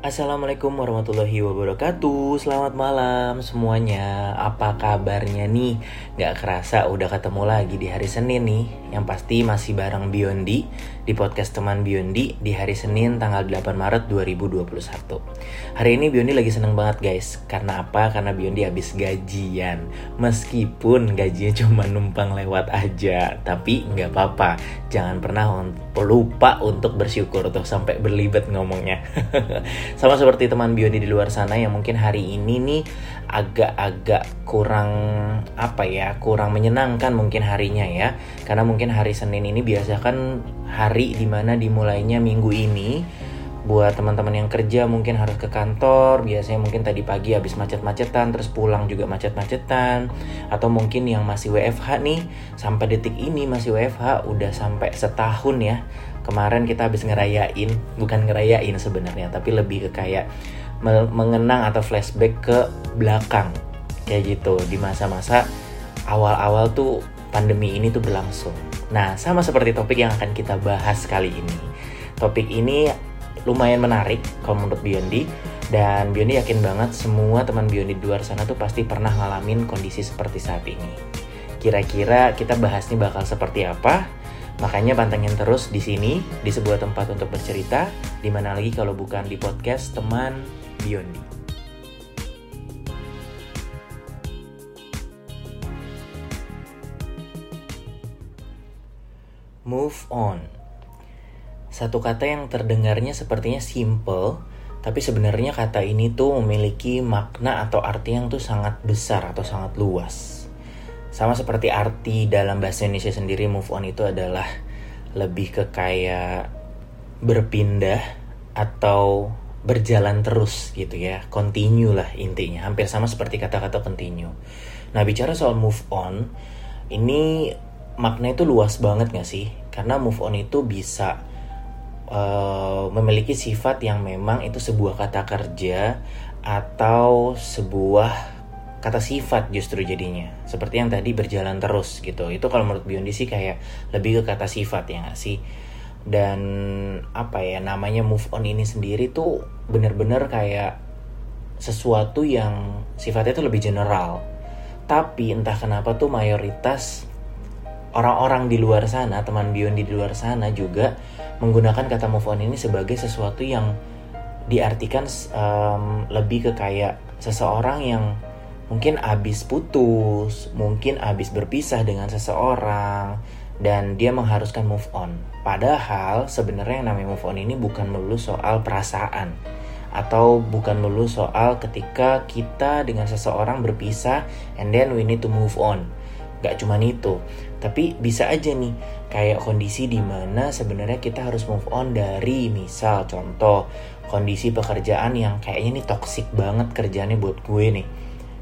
Assalamualaikum warahmatullahi wabarakatuh. Selamat malam semuanya. Apa kabarnya nih? Gak kerasa udah ketemu lagi di hari Senin nih. Yang pasti masih bareng Biondi Di podcast teman Biondi Di hari Senin tanggal 8 Maret 2021 Hari ini Biondi lagi seneng banget guys. Karena apa? Karena Biondi habis gajian. Meskipun gajinya cuma numpang lewat aja Tapi nggak apa-apa. Jangan pernah lupa untuk bersyukur Tuh sampai berlibet ngomongnya. Sama seperti teman Bioni di luar sana yang mungkin hari ini nih agak-agak kurang apa ya kurang menyenangkan mungkin harinya ya. Karena mungkin hari Senin ini biasa kan hari di mana dimulainya minggu ini buat teman-teman yang kerja mungkin harus ke kantor biasanya mungkin tadi pagi habis macet-macetan terus pulang juga macet-macetan atau mungkin yang masih WFH nih sampai detik ini masih WFH udah sampai setahun ya kemarin kita habis ngerayain bukan ngerayain sebenarnya tapi lebih ke kayak mengenang atau flashback ke belakang kayak gitu di masa-masa awal-awal tuh pandemi ini tuh berlangsung. Nah, sama seperti topik yang akan kita bahas kali ini. Topik ini lumayan menarik kalau menurut Biondi dan Biondi yakin banget semua teman Biondi di luar sana tuh pasti pernah ngalamin kondisi seperti saat ini. Kira-kira kita bahas nih bakal seperti apa? Makanya pantengin terus di sini, di sebuah tempat untuk bercerita, di mana lagi kalau bukan di podcast teman Biondi. Move on. Satu kata yang terdengarnya sepertinya simple, tapi sebenarnya kata ini tuh memiliki makna atau arti yang tuh sangat besar atau sangat luas. Sama seperti arti dalam bahasa Indonesia sendiri move on itu adalah lebih ke kayak berpindah atau berjalan terus gitu ya. Continue lah intinya. Hampir sama seperti kata-kata continue. Nah bicara soal move on ini makna itu luas banget gak sih? Karena move on itu bisa uh, memiliki sifat yang memang itu sebuah kata kerja atau sebuah kata sifat justru jadinya. Seperti yang tadi berjalan terus gitu. Itu kalau menurut Biondi sih kayak lebih ke kata sifat ya gak sih? Dan apa ya namanya move on ini sendiri tuh bener-bener kayak sesuatu yang sifatnya tuh lebih general. Tapi entah kenapa tuh mayoritas orang-orang di luar sana teman Biondi di luar sana juga menggunakan kata move on ini sebagai sesuatu yang diartikan um, lebih ke kayak seseorang yang mungkin abis putus, mungkin abis berpisah dengan seseorang, dan dia mengharuskan move on. Padahal sebenarnya yang namanya move on ini bukan melulu soal perasaan atau bukan melulu soal ketika kita dengan seseorang berpisah and then we need to move on. Gak cuma itu, tapi bisa aja nih kayak kondisi di mana sebenarnya kita harus move on dari misal contoh kondisi pekerjaan yang kayaknya nih toxic banget kerjaannya buat gue nih.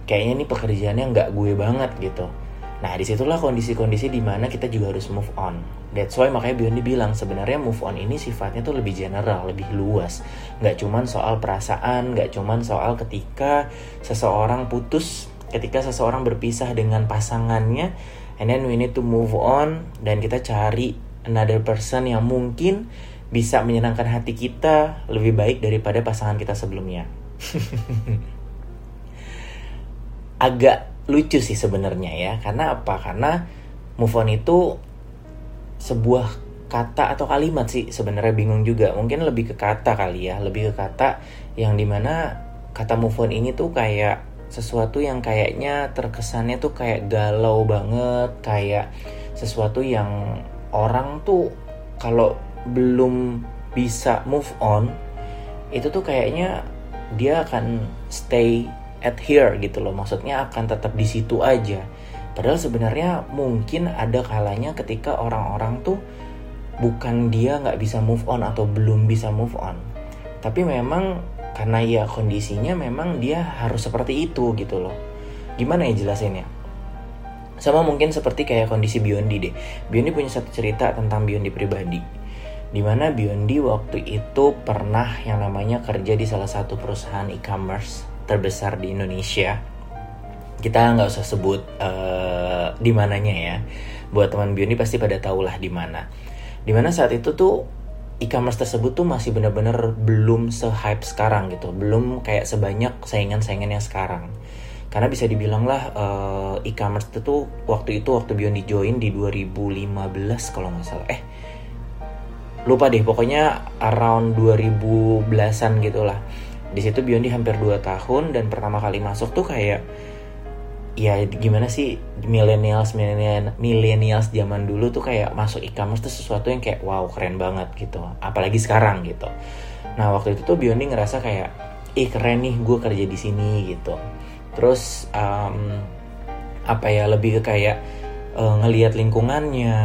Kayaknya ini pekerjaannya nggak gue banget gitu. Nah di situlah kondisi-kondisi di mana kita juga harus move on. That's why makanya Biondi bilang sebenarnya move on ini sifatnya tuh lebih general lebih luas. Nggak cuman soal perasaan nggak cuman soal ketika seseorang putus ketika seseorang berpisah dengan pasangannya and then we need to move on dan kita cari another person yang mungkin bisa menyenangkan hati kita lebih baik daripada pasangan kita sebelumnya. Agak lucu sih sebenarnya ya. Karena apa? Karena move on itu sebuah kata atau kalimat sih sebenarnya bingung juga. Mungkin lebih ke kata kali ya. Lebih ke kata yang di mana kata move on ini tuh kayak sesuatu yang kayaknya terkesannya tuh kayak galau banget kayak sesuatu yang orang tuh kalau belum bisa move on itu tuh kayaknya dia akan stay adhere gitu loh. Maksudnya akan tetap di situ aja. Padahal sebenarnya mungkin ada kalanya ketika orang-orang tuh bukan dia nggak bisa move on atau belum bisa move on. Tapi memang karena ya kondisinya memang dia harus seperti itu gitu loh. Gimana ya jelasinnya? Sama mungkin seperti kayak kondisi Biondi deh. Biondi punya satu cerita tentang Biondi pribadi. Di mana Biondi waktu itu pernah yang namanya kerja di salah satu perusahaan e-commerce terbesar di Indonesia. Kita nggak usah sebut uh, di mananya ya. Buat teman Bioni pasti pada tahu lah di mana. Di mana saat itu tuh e-commerce tersebut tuh masih bener-bener belum se-hype sekarang gitu. Belum kayak sebanyak saingan-saingan yang sekarang. Karena bisa dibilang lah uh, e-commerce itu tuh waktu itu waktu Biondi join di 2015 kalau nggak salah. Eh lupa deh pokoknya around 2010-an gitu lah di situ Biondi hampir 2 tahun dan pertama kali masuk tuh kayak ya gimana sih millennials millennials zaman dulu tuh kayak masuk e-commerce tuh sesuatu yang kayak wow keren banget gitu. Apalagi sekarang gitu. Nah waktu itu tuh Biondi ngerasa kayak ih keren nih gue kerja di sini gitu. Terus um, apa ya lebih ke kayak uh, ngelihat lingkungannya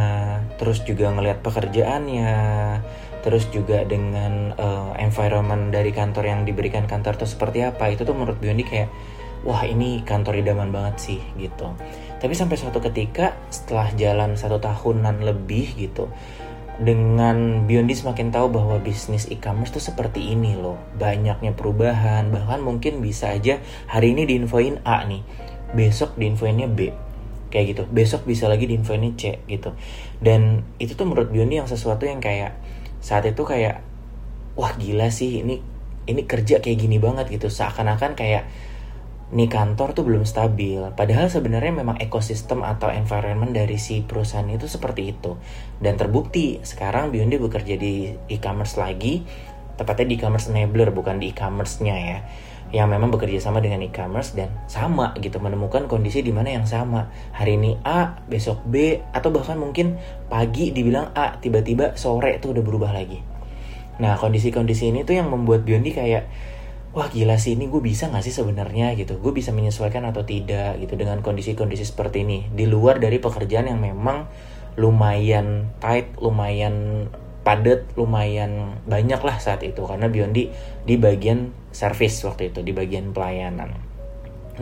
terus juga ngelihat pekerjaannya terus juga dengan uh, environment dari kantor yang diberikan kantor itu seperti apa. Itu tuh menurut Biondi kayak wah ini kantor idaman banget sih gitu. Tapi sampai suatu ketika setelah jalan satu tahunan lebih gitu dengan Biondi semakin tahu bahwa bisnis e-commerce tuh seperti ini loh. Banyaknya perubahan bahkan mungkin bisa aja hari ini diinfoin A nih besok diinfoinnya B. Kayak gitu besok bisa lagi diinfoinnya C gitu. Dan itu tuh menurut Biondi yang sesuatu yang kayak saat itu kayak wah gila sih ini ini kerja kayak gini banget gitu. Seakan-akan kayak nih kantor tuh belum stabil. Padahal sebenarnya memang ekosistem atau environment dari si perusahaan itu seperti itu. Dan terbukti sekarang Biondi bekerja di e-commerce lagi. Tepatnya di e-commerce enabler bukan di e-commerce-nya ya. Yang memang bekerja sama dengan e-commerce dan sama gitu menemukan kondisi di mana yang sama. Hari ini A besok B atau bahkan mungkin pagi dibilang A tiba-tiba sore itu udah berubah lagi. Nah kondisi-kondisi ini tuh yang membuat Biondi kayak wah gila sih ini gue bisa gak sih sebenarnya? Gitu. Gue bisa menyesuaikan atau tidak? Gitu dengan kondisi-kondisi seperti ini. Di luar dari pekerjaan yang memang lumayan tight lumayan padat lumayan banyak lah saat itu. Karena Biondi di bagian service waktu itu di bagian pelayanan.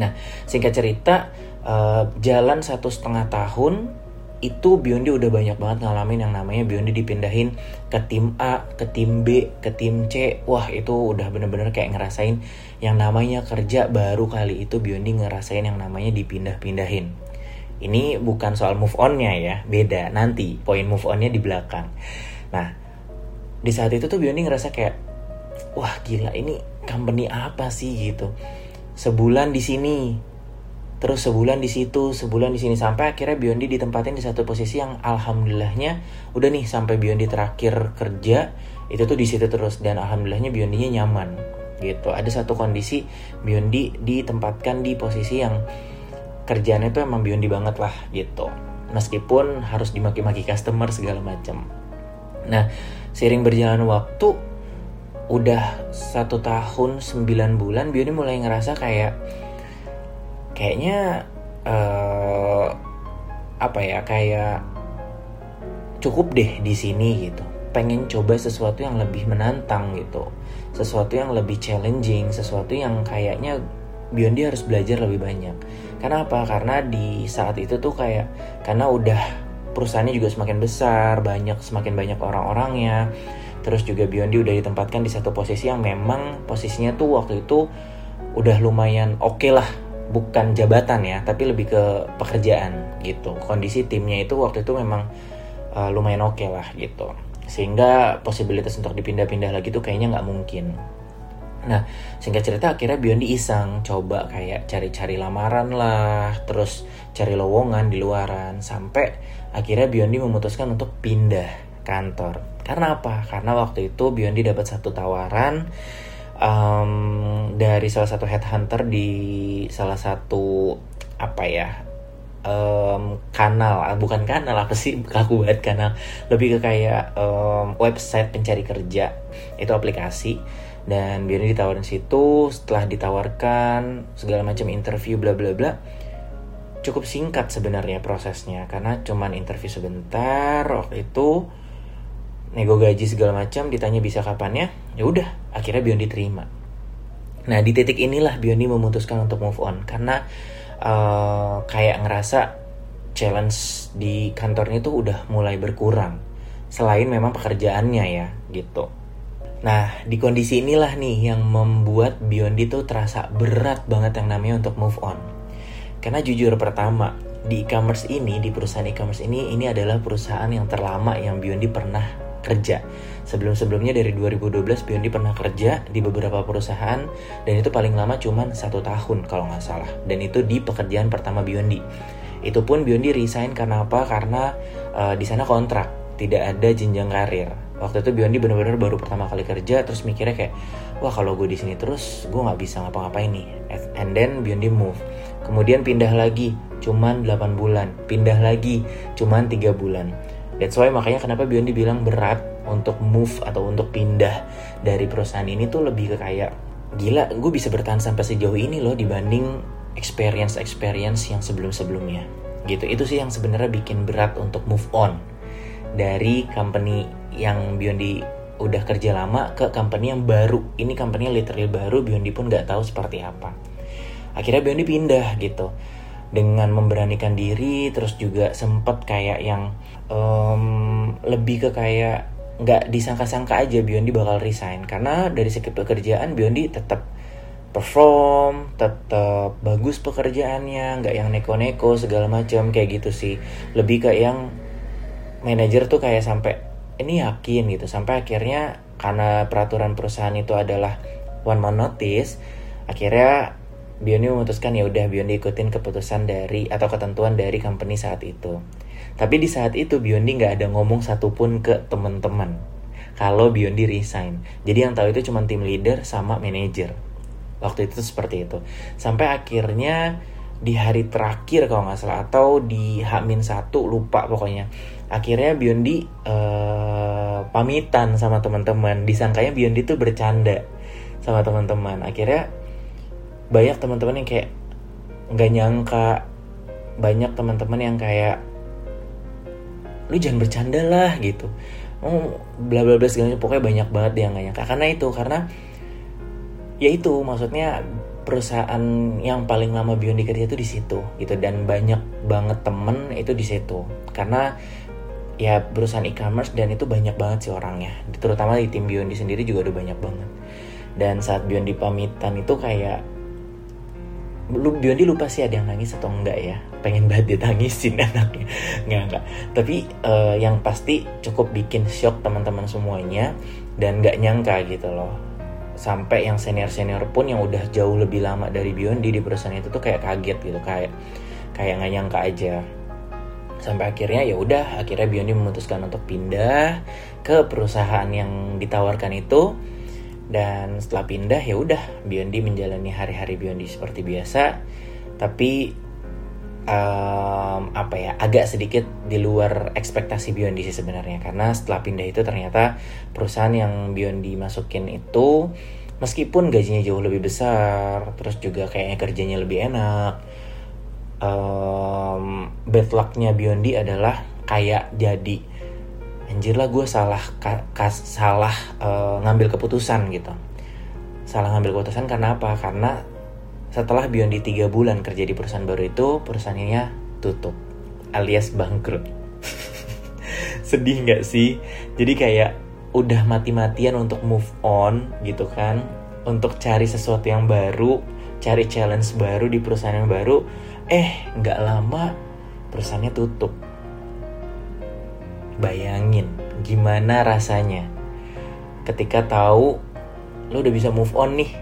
Nah singkat cerita uh, jalan satu setengah tahun itu Biondi udah banyak banget ngalamin yang namanya Biondi dipindahin ke tim A, ke tim B, ke tim C. Wah itu udah bener-bener kayak ngerasain yang namanya kerja baru kali itu Biondi ngerasain yang namanya dipindah-pindahin. Ini bukan soal move onnya ya, beda nanti poin move onnya di belakang. Nah, di saat itu tuh Biondi ngerasa kayak, wah gila ini company apa sih gitu. Sebulan di sini, terus sebulan di situ, sebulan di sini sampai akhirnya Biondi ditempatin di satu posisi yang alhamdulillahnya udah nih sampai Biondi terakhir kerja itu tuh di situ terus dan alhamdulillahnya Biondinya nyaman gitu. Ada satu kondisi Biondi ditempatkan di posisi yang kerjanya tuh emang Biondi banget lah gitu. Meskipun harus dimaki-maki customer segala macam. Nah, seiring berjalan waktu, udah satu tahun sembilan bulan, Bioni mulai ngerasa kayak kayaknya uh, apa ya kayak cukup deh di sini gitu. Pengen coba sesuatu yang lebih menantang gitu, sesuatu yang lebih challenging, sesuatu yang kayaknya Biondi harus belajar lebih banyak. Karena apa? Karena di saat itu tuh kayak karena udah perusahaannya juga semakin besar, banyak semakin banyak orang-orangnya. Terus juga Biondi udah ditempatkan di satu posisi yang memang posisinya tuh waktu itu udah lumayan oke okay lah, bukan jabatan ya, tapi lebih ke pekerjaan gitu. Kondisi timnya itu waktu itu memang uh, lumayan oke okay lah gitu. Sehingga posibilitas untuk dipindah-pindah lagi tuh kayaknya nggak mungkin. Nah, singkat cerita akhirnya Biondi iseng coba kayak cari-cari lamaran lah, terus cari lowongan di luaran sampai akhirnya Biondi memutuskan untuk pindah kantor. Karena apa? Karena waktu itu Biondi dapat satu tawaran um, dari salah satu headhunter di salah satu apa ya um, kanal ah, bukan kanal apa sih kaku banget kanal. Lebih ke kayak um, website pencari kerja. Itu aplikasi dan biar ditawarin situ setelah ditawarkan segala macam interview bla bla bla. Cukup singkat sebenarnya prosesnya karena cuman interview sebentar waktu itu nego gaji segala macam ditanya bisa kapan ya? Ya udah akhirnya Biondi terima. Nah di titik inilah Biondi memutuskan untuk move on karena uh, kayak ngerasa challenge di kantornya tuh udah mulai berkurang selain memang pekerjaannya ya gitu. Nah, di kondisi inilah nih yang membuat Biondi tuh terasa berat banget yang namanya untuk move on. Karena jujur pertama, di e-commerce ini, di perusahaan e-commerce ini, ini adalah perusahaan yang terlama yang Biondi pernah kerja. Sebelum-sebelumnya dari 2012 Biondi pernah kerja di beberapa perusahaan dan itu paling lama cuman satu tahun kalau nggak salah. Dan itu di pekerjaan pertama Biondi. Itu pun Biondi resign karena apa? Karena uh, di sana kontrak tidak ada jenjang karir. Waktu itu Biondi benar-benar baru pertama kali kerja terus mikirnya kayak wah kalau gue di sini terus gue nggak bisa ngapa-ngapain nih. And then Biondi move. Kemudian pindah lagi cuman 8 bulan. Pindah lagi cuman tiga bulan That's why makanya kenapa Biondi bilang berat untuk move atau untuk pindah dari perusahaan ini tuh lebih ke kayak gila gue bisa bertahan sampai sejauh ini loh dibanding experience experience yang sebelum sebelumnya gitu. Itu sih yang sebenarnya bikin berat untuk move on dari company yang Biondi udah kerja lama ke company yang baru. Ini company literally baru Biondi pun nggak tahu seperti apa. Akhirnya Biondi pindah gitu dengan memberanikan diri terus juga sempet kayak yang um, lebih ke kayak nggak disangka-sangka aja Biondi bakal resign. Karena dari segi pekerjaan Biondi tetap perform tetap bagus pekerjaannya nggak yang neko-neko segala macam kayak gitu sih. Lebih ke yang manajer tuh kayak sampai ini yakin gitu. Sampai akhirnya karena peraturan perusahaan itu adalah one month notice akhirnya Biondi memutuskan ya udah Biondi ikutin keputusan dari atau ketentuan dari company saat itu. Tapi di saat itu Biondi nggak ada ngomong satupun ke teman-teman kalau Biondi resign. Jadi yang tahu itu cuma tim leader sama manager. Waktu itu seperti itu. Sampai akhirnya di hari terakhir kalau nggak salah atau di Hamin satu lupa pokoknya. Akhirnya Biondi uh, pamitan sama teman-teman. Disangkanya Biondi tuh bercanda sama teman-teman. Akhirnya banyak teman-teman yang kayak nggak nyangka. Banyak teman-teman yang kayak lu jangan bercanda lah gitu. Oh bla bla bla segala pokoknya banyak banget yang nggak nyangka. Karena itu karena ya itu maksudnya perusahaan yang paling lama Beyond kerja itu di situ gitu. Dan banyak banget temen itu di situ. Karena ya perusahaan e-commerce dan itu banyak banget sih orangnya. Terutama di tim Beyond sendiri juga udah banyak banget. Dan saat Beyond pamitan itu kayak lu Biondi lupa sih ada yang nangis atau enggak ya. Pengen banget ditangisin anaknya. Nggak enggak. Tapi uh, yang pasti cukup bikin shock teman-teman semuanya dan nggak nyangka gitu loh. Sampai yang senior senior pun yang udah jauh lebih lama dari Biondi di perusahaan itu tuh kayak kaget gitu kayak kayak nggak nyangka aja. Sampai akhirnya ya udah akhirnya Biondi memutuskan untuk pindah ke perusahaan yang ditawarkan itu dan setelah pindah ya udah Biondi menjalani hari-hari Biondi seperti biasa. Tapi um, apa ya agak sedikit di luar ekspektasi Biondi sih sebenarnya. Karena setelah pindah itu ternyata perusahaan yang Biondi masukin itu meskipun gajinya jauh lebih besar terus juga kayaknya kerjanya lebih enak um, bad lucknya Biondi adalah kayak jadi anjir lah gue salah kas, salah uh, ngambil keputusan gitu. Salah ngambil keputusan karena apa? Karena setelah Biondi tiga bulan kerja di perusahaan baru itu perusahaannya tutup alias bangkrut. Sedih nggak sih? Jadi kayak udah mati-matian untuk move on gitu kan untuk cari sesuatu yang baru cari challenge baru di perusahaan yang baru eh nggak lama perusahaannya tutup Bayangin gimana rasanya ketika tahu lo udah bisa move on nih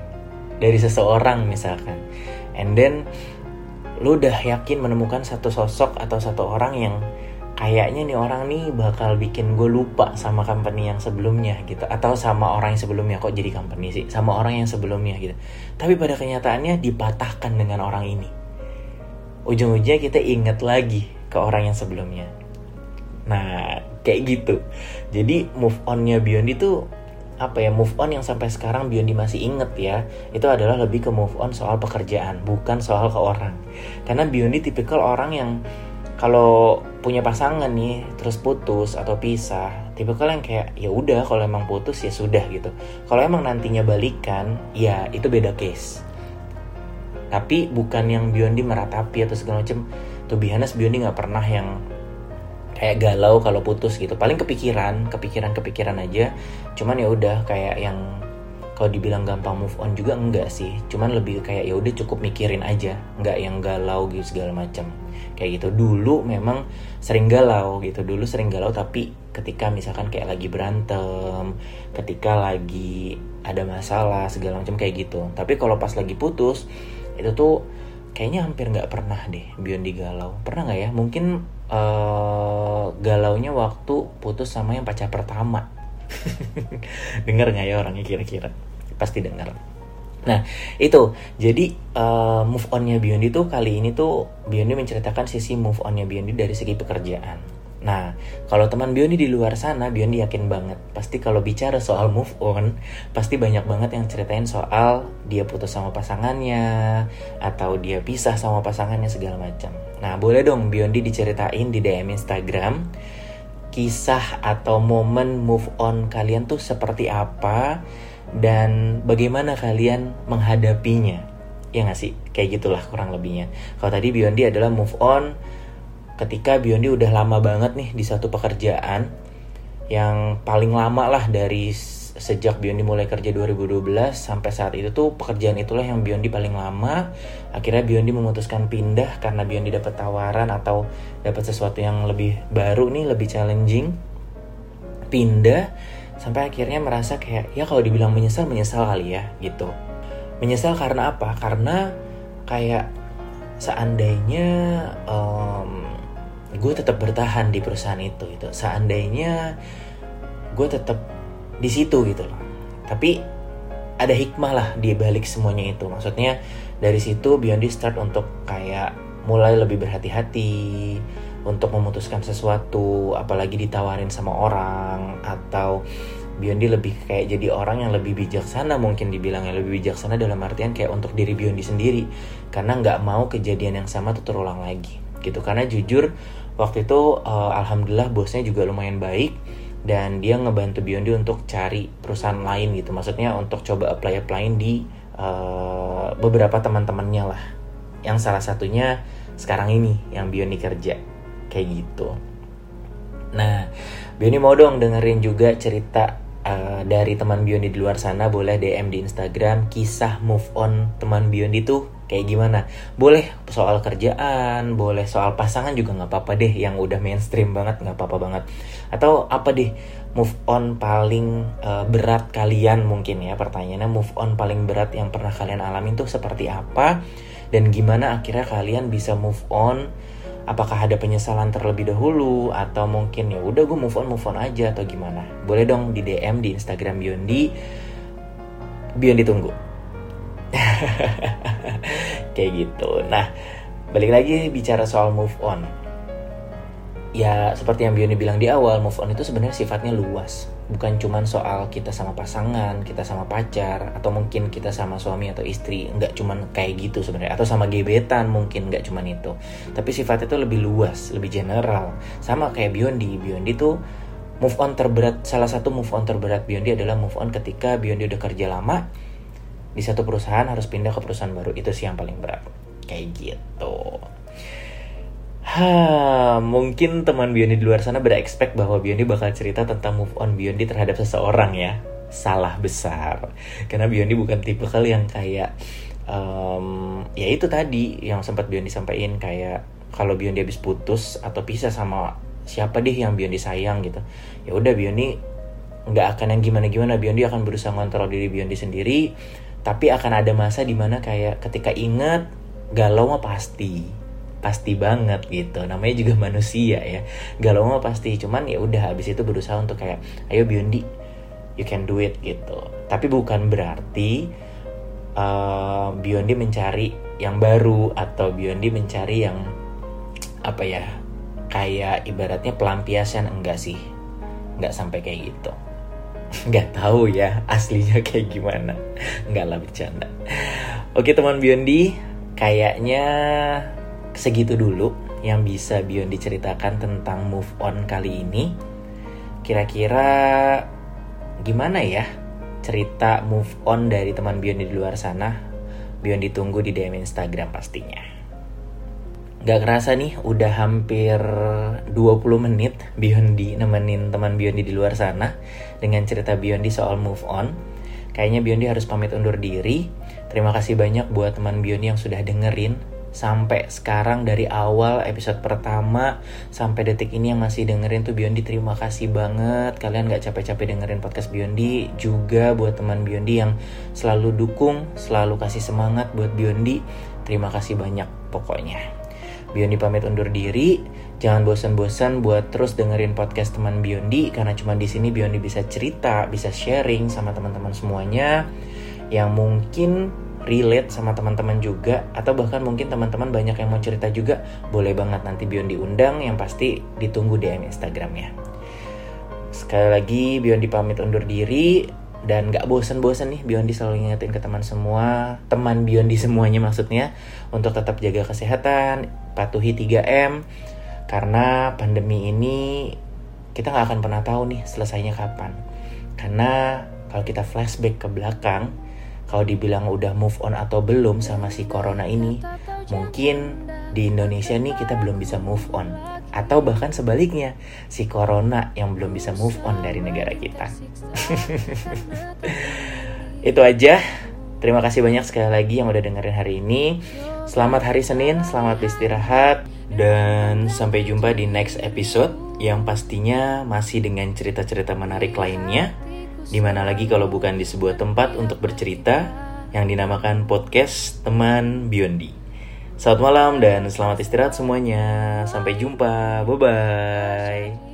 dari seseorang misalkan. And then lo udah yakin menemukan satu sosok atau satu orang yang kayaknya nih orang nih bakal bikin gue lupa sama company yang sebelumnya gitu. Atau sama orang yang sebelumnya kok jadi company sih? Sama orang yang sebelumnya gitu. Tapi pada kenyataannya dipatahkan dengan orang ini. Ujung-ujungnya kita inget lagi ke orang yang sebelumnya. Nah kayak gitu. Jadi move onnya Biondi tuh apa ya move on yang sampai sekarang Biondi masih inget ya itu adalah lebih ke move on soal pekerjaan bukan soal ke orang. Karena Biondi tipikal orang yang kalau punya pasangan nih terus putus atau pisah tipikal yang kayak ya udah kalau emang putus ya sudah gitu. Kalau emang nantinya balikan ya itu beda case. Tapi bukan yang Biondi meratapi atau segala macam tuh bihanas Biondi nggak pernah yang kayak galau kalau putus gitu. Paling kepikiran kepikiran kepikiran aja. Cuman ya udah kayak yang kalau dibilang gampang move on juga enggak sih. Cuman lebih kayak ya udah cukup mikirin aja. Nggak yang galau gitu segala macam kayak gitu. Dulu memang sering galau gitu. Dulu sering galau tapi ketika misalkan kayak lagi berantem ketika lagi ada masalah segala macam kayak gitu. Tapi kalau pas lagi putus itu tuh kayaknya hampir nggak pernah deh Biondi galau pernah nggak ya? Mungkin uh, galaunya waktu putus sama yang pacar pertama. Denger nggak ya orangnya kira-kira? Pasti denger. Nah itu. Jadi uh, move onnya Biondi tuh kali ini tuh Biondi menceritakan sisi move onnya Biondi dari segi pekerjaan. Nah, kalau teman Biondi di luar sana, Biondi yakin banget. Pasti kalau bicara soal move on, pasti banyak banget yang ceritain soal dia putus sama pasangannya, atau dia pisah sama pasangannya segala macam. Nah, boleh dong Biondi diceritain di DM Instagram kisah atau momen move on kalian tuh seperti apa dan bagaimana kalian menghadapinya. Ya nggak sih? Kayak gitulah kurang lebihnya. Kalau tadi Biondi adalah move on ketika Biondi udah lama banget nih di satu pekerjaan yang paling lama lah dari sejak Biondi mulai kerja 2012 sampai saat itu tuh pekerjaan itulah yang Biondi paling lama. Akhirnya Biondi memutuskan pindah karena Biondi dapat tawaran atau dapat sesuatu yang lebih baru nih lebih challenging. Pindah sampai akhirnya merasa kayak ya kalau dibilang menyesal menyesal kali ya gitu. Menyesal karena apa? Karena kayak seandainya um, gue tetap bertahan di perusahaan itu itu seandainya gue tetap di situ gitu loh. Tapi ada hikmah lah di balik semuanya itu. Maksudnya dari situ Biondi start untuk kayak mulai lebih berhati-hati untuk memutuskan sesuatu apalagi ditawarin sama orang atau Biondi lebih kayak jadi orang yang lebih bijaksana mungkin dibilangnya lebih bijaksana dalam artian kayak untuk diri Biondi sendiri. Karena nggak mau kejadian yang sama tuh terulang lagi gitu. Karena jujur waktu itu uh, alhamdulillah bosnya juga lumayan baik dan dia ngebantu Biondi untuk cari perusahaan lain gitu. Maksudnya untuk coba apply apply di uh, beberapa teman-temannya lah. Yang salah satunya sekarang ini yang Biondi kerja. Kayak gitu. Nah Biondi mau dong dengerin juga cerita uh, dari teman Biondi di luar sana. Boleh DM di Instagram kisah move on teman Biondi tuh kayak gimana. Boleh soal kerjaan boleh soal pasangan juga nggak apa-apa deh yang udah mainstream banget nggak apa-apa banget. Atau apa deh move on paling uh, berat kalian mungkin ya pertanyaannya move on paling berat yang pernah kalian alami tuh seperti apa? Dan gimana akhirnya kalian bisa move on? Apakah ada penyesalan terlebih dahulu? Atau mungkin ya udah gue move on move on aja atau gimana? Boleh dong di DM di Instagram Biondi. Biondi tunggu kayak gitu. Nah balik lagi bicara soal move on. Ya seperti yang Bioni bilang di awal move on itu sebenarnya sifatnya luas. Bukan cuman soal kita sama pasangan kita sama pacar atau mungkin kita sama suami atau istri. Nggak cuman kayak gitu sebenarnya. Atau sama gebetan mungkin nggak cuman itu. Tapi sifatnya itu lebih luas lebih general. Sama kayak Biondi. Biondi tuh move on terberat salah satu move on terberat Biondi adalah move on ketika Biondi udah kerja lama di satu perusahaan harus pindah ke perusahaan baru itu sih yang paling berat kayak gitu Ha, mungkin teman Biondi di luar sana berekspek bahwa Biondi bakal cerita tentang move on Biondi terhadap seseorang ya. Salah besar. Karena Biondi bukan tipe kali yang kayak um, ya itu tadi yang sempat Biondi sampaikan kayak kalau Biondi habis putus atau pisah sama siapa deh yang Biondi sayang gitu. Ya udah Biondi nggak akan yang gimana-gimana Biondi akan berusaha ngontrol diri Biondi sendiri tapi akan ada masa di mana kayak ketika inget galau mah pasti pasti banget gitu. Namanya juga manusia ya. Galau mah pasti. Cuman ya udah habis itu berusaha untuk kayak ayo Biondi you can do it gitu. Tapi bukan berarti uh, Biondi mencari yang baru atau Biondi mencari yang apa ya kayak ibaratnya pelampiasan. Enggak sih. Nggak sampai kayak gitu nggak tahu ya aslinya kayak gimana. Nggak lah bercanda. Oke teman Biondi kayaknya segitu dulu yang bisa Biondi ceritakan tentang move on kali ini. Kira-kira gimana ya cerita move on dari teman Biondi di luar sana? Biondi tunggu di DM Instagram pastinya. Gak kerasa nih udah hampir 20 menit Biondi nemenin teman Biondi di luar sana Dengan cerita Biondi soal move on. Kayaknya Biondi harus pamit undur diri. Terima kasih banyak buat teman Biondi yang sudah dengerin sampai sekarang dari awal episode pertama sampai detik ini yang masih dengerin tuh Biondi. Terima kasih banget. Kalian gak capek-capek dengerin podcast Biondi. Juga buat teman Biondi yang selalu dukung selalu kasih semangat buat Biondi. Terima kasih banyak pokoknya. Biondi pamit undur diri jangan bosan-bosan buat terus dengerin podcast teman Biondi karena cuma di sini Biondi bisa cerita bisa sharing sama teman-teman semuanya yang mungkin relate sama teman-teman juga atau bahkan mungkin teman-teman banyak yang mau cerita juga. Boleh banget nanti Bion diundang yang pasti ditunggu DM Instagramnya. Sekali lagi Bion dipamit undur diri dan gak bosen-bosen nih Biondi selalu ngingetin ke teman semua teman Biondi semuanya maksudnya untuk tetap jaga kesehatan patuhi 3M karena pandemi ini kita nggak akan pernah tahu nih selesainya kapan karena kalau kita flashback ke belakang kalau dibilang udah move on atau belum sama si corona ini, mungkin di Indonesia nih kita belum bisa move on. Atau bahkan sebaliknya, si corona yang belum bisa move on dari negara kita. Itu aja. Terima kasih banyak sekali lagi yang udah dengerin hari ini. Selamat hari Senin, selamat beristirahat, dan sampai jumpa di next episode yang pastinya masih dengan cerita-cerita menarik lainnya. Di mana lagi kalau bukan di sebuah tempat untuk bercerita yang dinamakan podcast teman Biondi. Selamat malam dan selamat istirahat semuanya. Sampai jumpa. Bye-bye. tak